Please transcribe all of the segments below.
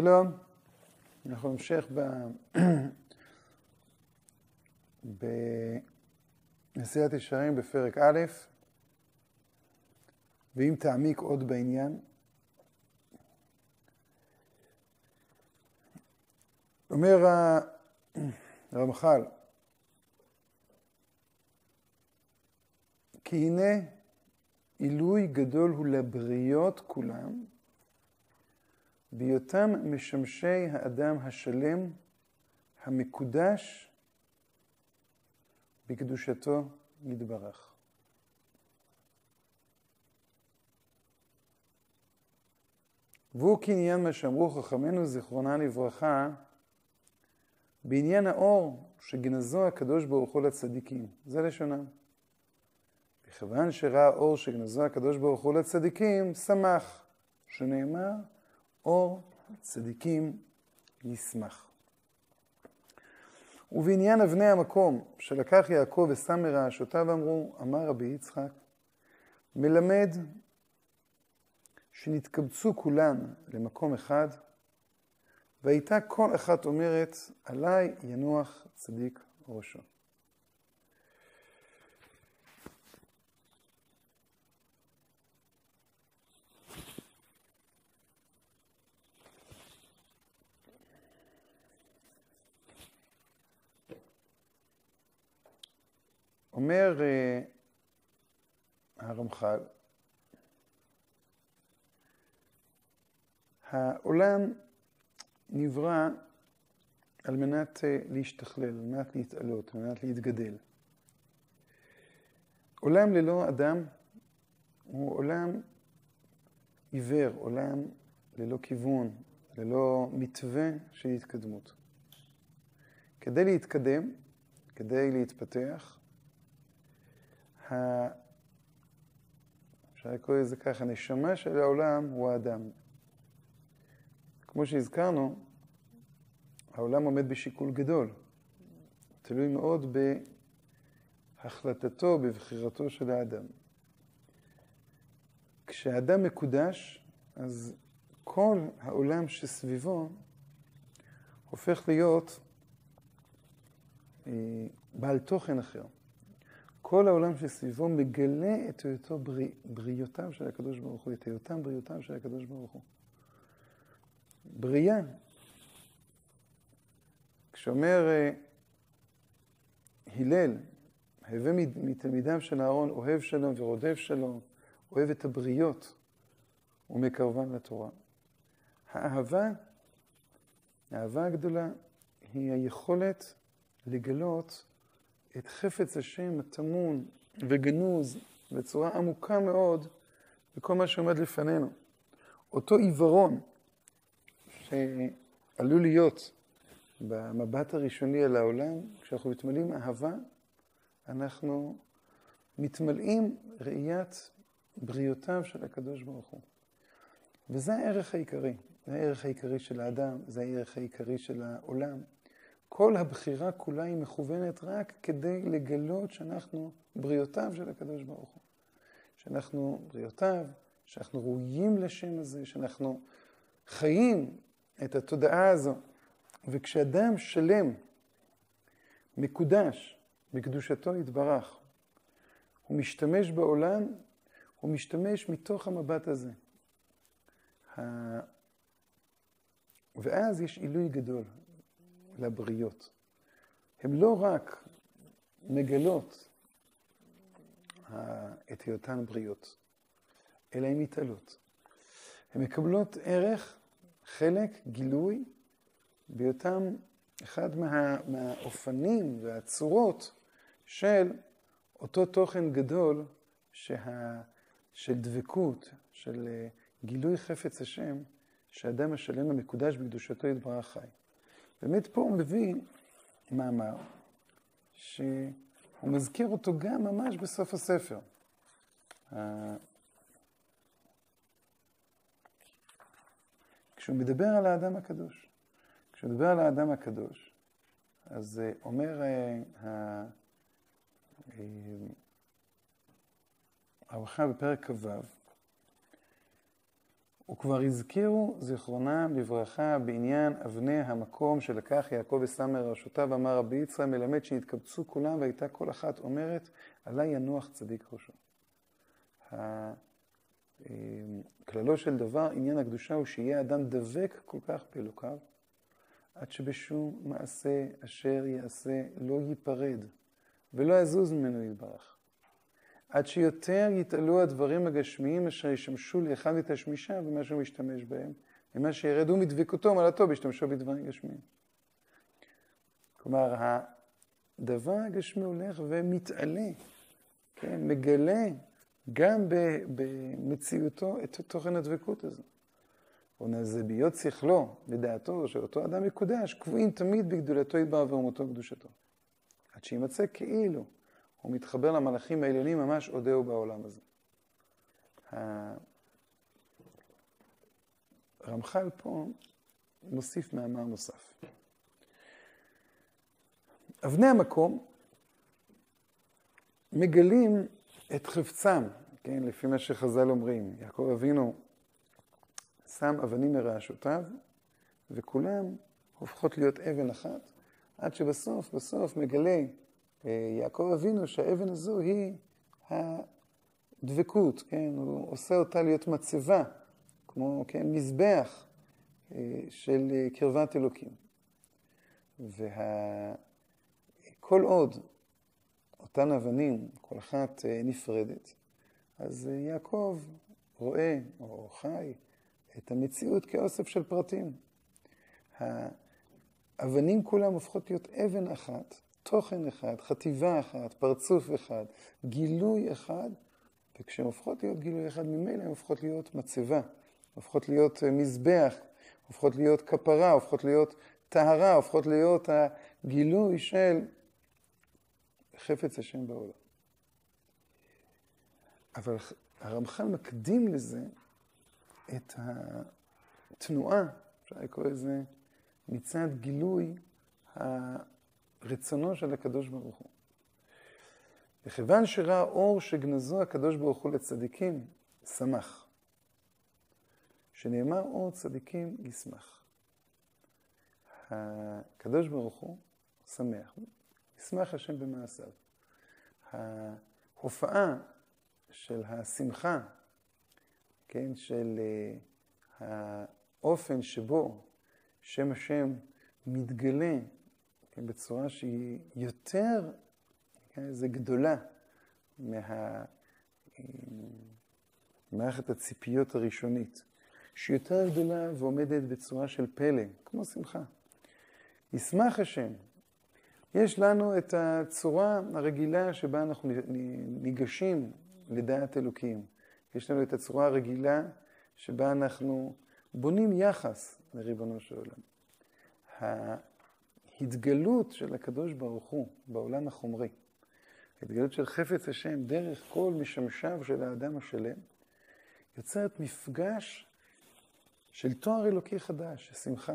שלום, אנחנו נמשך ב... בנשיאת ישרים בפרק א', ואם תעמיק עוד בעניין, אומר הרמח"ל, כי הנה עילוי גדול הוא לבריות כולם, בהיותם משמשי האדם השלם, המקודש בקדושתו יתברך. והוא קניין מה שאמרו חכמינו זיכרונה לברכה בעניין האור שגנזו הקדוש ברוך הוא לצדיקים. זה לשונם. וכיוון שראה האור שגנזו הקדוש ברוך הוא לצדיקים, שמח, שנאמר, אור צדיקים ישמח. ובעניין אבני המקום שלקח יעקב ושם מרעשותיו אמרו, אמר רבי יצחק, מלמד שנתקבצו כולן למקום אחד, והייתה כל אחת אומרת, עליי ינוח צדיק ראשו. אומר uh, הרמח"ל, העולם נברא על מנת uh, להשתכלל, על מנת להתעלות, על מנת להתגדל. עולם ללא אדם הוא עולם עיוור, עולם ללא כיוון, ללא מתווה של התקדמות. כדי להתקדם, כדי להתפתח, אפשר לקרוא לזה ככה, הנשמה של העולם הוא האדם. כמו שהזכרנו, העולם עומד בשיקול גדול. תלוי מאוד בהחלטתו, בבחירתו של האדם. כשהאדם מקודש, אז כל העולם שסביבו הופך להיות אה, בעל תוכן אחר. כל העולם שסביבו מגלה את היותו בריא, בריאותיו של הקדוש ברוך הוא, את היותם בריאותיו של הקדוש ברוך הוא. בריאה. כשאומר uh, הלל, הווה מתלמידיו של אהרון, אוהב שלום ורודף שלום, אוהב את הבריות ומקרבן לתורה. האהבה, האהבה הגדולה, היא היכולת לגלות את חפץ השם הטמון וגנוז בצורה עמוקה מאוד בכל מה שעומד לפנינו. אותו עיוורון שעלול להיות במבט הראשוני על העולם, כשאנחנו מתמלאים אהבה, אנחנו מתמלאים ראיית בריאותיו של הקדוש ברוך הוא. וזה הערך העיקרי, זה הערך העיקרי של האדם, זה הערך העיקרי של העולם. כל הבחירה כולה היא מכוונת רק כדי לגלות שאנחנו בריאותיו של הקדוש ברוך הוא. שאנחנו בריאותיו, שאנחנו ראויים לשם הזה, שאנחנו חיים את התודעה הזו. וכשאדם שלם, מקודש, בקדושתו יתברך, הוא משתמש בעולם, הוא משתמש מתוך המבט הזה. ואז יש עילוי גדול. לבריות. הן לא רק מגלות את היותן בריות, אלא הן מתעלות. הן מקבלות ערך, חלק, גילוי, בהיותן אחד מה, מהאופנים והצורות של אותו תוכן גדול שה, של דבקות, של אה, גילוי חפץ השם, שאדם השלם המקודש בקדושתו יתברך חי. באמת פה הוא מביא מאמר שהוא מזכיר אותו גם ממש בסוף הספר. כשהוא מדבר על האדם הקדוש, כשהוא מדבר על האדם הקדוש, אז אה, אומר אה, הרווחה בפרק כ"ו, וכבר הזכירו זיכרונם לברכה בעניין אבני המקום שלקח יעקב ושם מראשותיו, אמר רבי יצחק, מלמד שהתקבצו כולם והייתה כל אחת אומרת, עלי ינוח צדיק ראשו. כללו של דבר, עניין הקדושה הוא שיהיה אדם דבק כל כך באלוקיו, עד שבשום מעשה אשר יעשה לא ייפרד ולא יזוז ממנו יתברך. עד שיותר יתעלו הדברים הגשמיים אשר ישמשו לאחד את השמישה במה שהוא משתמש בהם, ומה שירדו מדבקותו מעלתו בהשתמשו בדברים גשמיים. כלומר, הדבר הגשמי הולך ומתעלה, כן, מגלה גם במציאותו את תוכן הדבקות הזו. זה בהיות שכלו ודעתו של אותו אדם מקודש, קבועים תמיד בגדולתו יתברך ורמותו וקדושתו. עד שימצא כאילו הוא מתחבר למלאכים העליונים ממש עודהו בעולם הזה. הרמח"ל פה מוסיף מאמר נוסף. אבני המקום מגלים את חפצם, כן, לפי מה שחז"ל אומרים. יעקב אבינו שם אבנים מרעשותיו, וכולם הופכות להיות אבן אחת, עד שבסוף, בסוף מגלה אה, יעקב אבינו שהאבן הזו היא הדבקות, כן? הוא עושה אותה להיות מצבה, כמו, כן, מזבח אה, של אה, קרבת אלוקים. וכל וה... עוד אותן אבנים, כל אחת נפרדת, אז יעקב רואה או חי את המציאות כאוסף של פרטים. האבנים כולם הופכות להיות אבן אחת, תוכן אחד, חטיבה אחת, פרצוף אחד, גילוי אחד, וכשהן הופכות להיות גילוי אחד ממילא, הן הופכות להיות מצבה, הופכות להיות אה, מזבח, הופכות להיות כפרה, הופכות להיות טהרה, הופכות להיות הגילוי של חפץ השם בעולם. אבל הרמח"ל מקדים לזה את התנועה, אפשר לקרוא לזה, מצד גילוי רצונו של הקדוש ברוך הוא. וכיוון שראה אור שגנזו הקדוש ברוך הוא לצדיקים, שמח. שנאמר אור צדיקים ישמח. הקדוש ברוך הוא שמח, ישמח השם במעשיו. ההופעה של השמחה, כן, של uh, האופן שבו שם השם מתגלה בצורה שהיא יותר, זה גדולה מהמערכת הציפיות הראשונית, שהיא יותר גדולה ועומדת בצורה של פלא, כמו שמחה. ישמח השם. יש לנו את הצורה הרגילה שבה אנחנו ניגשים לדעת אלוקים. יש לנו את הצורה הרגילה שבה אנחנו בונים יחס לריבונו של עולם. ההתגלות של הקדוש ברוך הוא בעולם החומרי, ההתגלות של חפץ השם דרך כל משמשיו של האדם השלם, יוצרת מפגש של תואר אלוקי חדש, שמחה.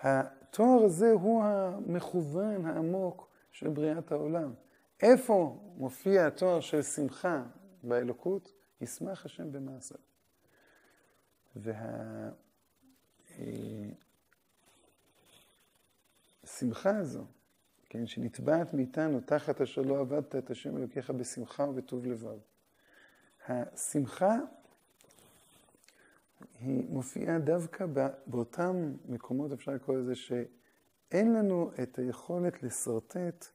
התואר הזה הוא המכוון העמוק של בריאת העולם. איפה מופיע התואר של שמחה באלוקות? ישמח השם במעשיו. וה... השמחה הזו, כן, שנטבעת מאיתנו תחת אשר לא עבדת את השם אלוקיך בשמחה ובטוב לבב. השמחה היא מופיעה דווקא באותם מקומות, אפשר לקרוא לזה, שאין לנו את היכולת לשרטט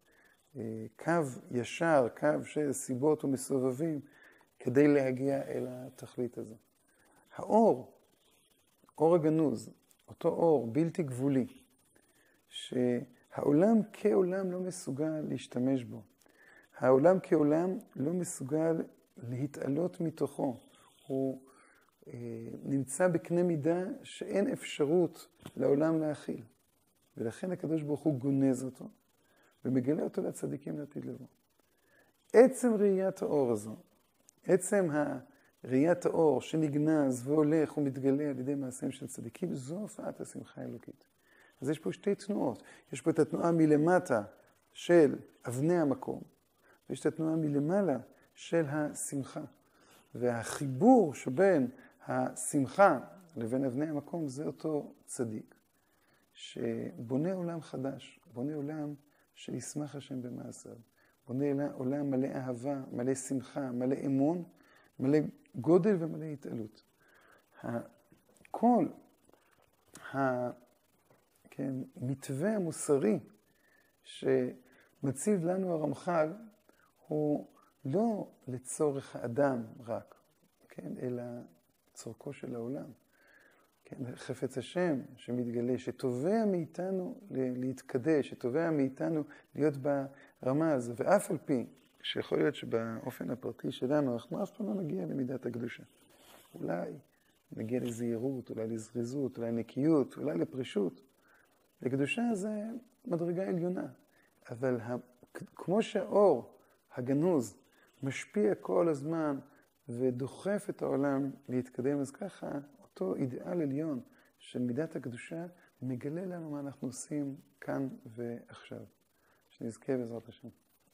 אה, קו ישר, קו של סיבות ומסובבים, כדי להגיע אל התכלית הזו. האור, אור הגנוז, אותו אור בלתי גבולי, שהעולם כעולם לא מסוגל להשתמש בו. העולם כעולם לא מסוגל להתעלות מתוכו. הוא אה, נמצא בקנה מידה שאין אפשרות לעולם להכיל. ולכן הקדוש ברוך הוא גונז אותו ומגלה אותו לצדיקים לעתיד לבוא. עצם ראיית האור הזו, עצם ראיית האור שנגנז והולך ומתגלה על ידי מעשיהם של צדיקים, זו הופעת השמחה האלוקית. אז יש פה שתי תנועות. יש פה את התנועה מלמטה של אבני המקום, ויש את התנועה מלמעלה של השמחה. והחיבור שבין השמחה לבין אבני המקום זה אותו צדיק, שבונה עולם חדש, בונה עולם שישמח השם במעשיו, בונה עולם מלא אהבה, מלא שמחה, מלא אמון, מלא גודל ומלא התעלות. כל המתווה כן, המוסרי שמציב לנו הרמח"ל הוא לא לצורך האדם רק, כן, אלא צורכו של העולם. כן, חפץ השם שמתגלה, שתובע מאיתנו להתקדש, שתובע מאיתנו להיות ברמה הזו, ואף על פי שיכול להיות שבאופן הפרטי שלנו אנחנו אף פעם לא נגיע למידת הקדושה. אולי נגיע לזהירות, אולי לזריזות, אולי נקיות, אולי לפרישות. לקדושה זה מדרגה עליונה, אבל כמו שהאור הגנוז משפיע כל הזמן ודוחף את העולם להתקדם, אז ככה אותו אידיאל עליון של מידת הקדושה מגלה לנו מה אנחנו עושים כאן ועכשיו. שנזכה בעזרת השם.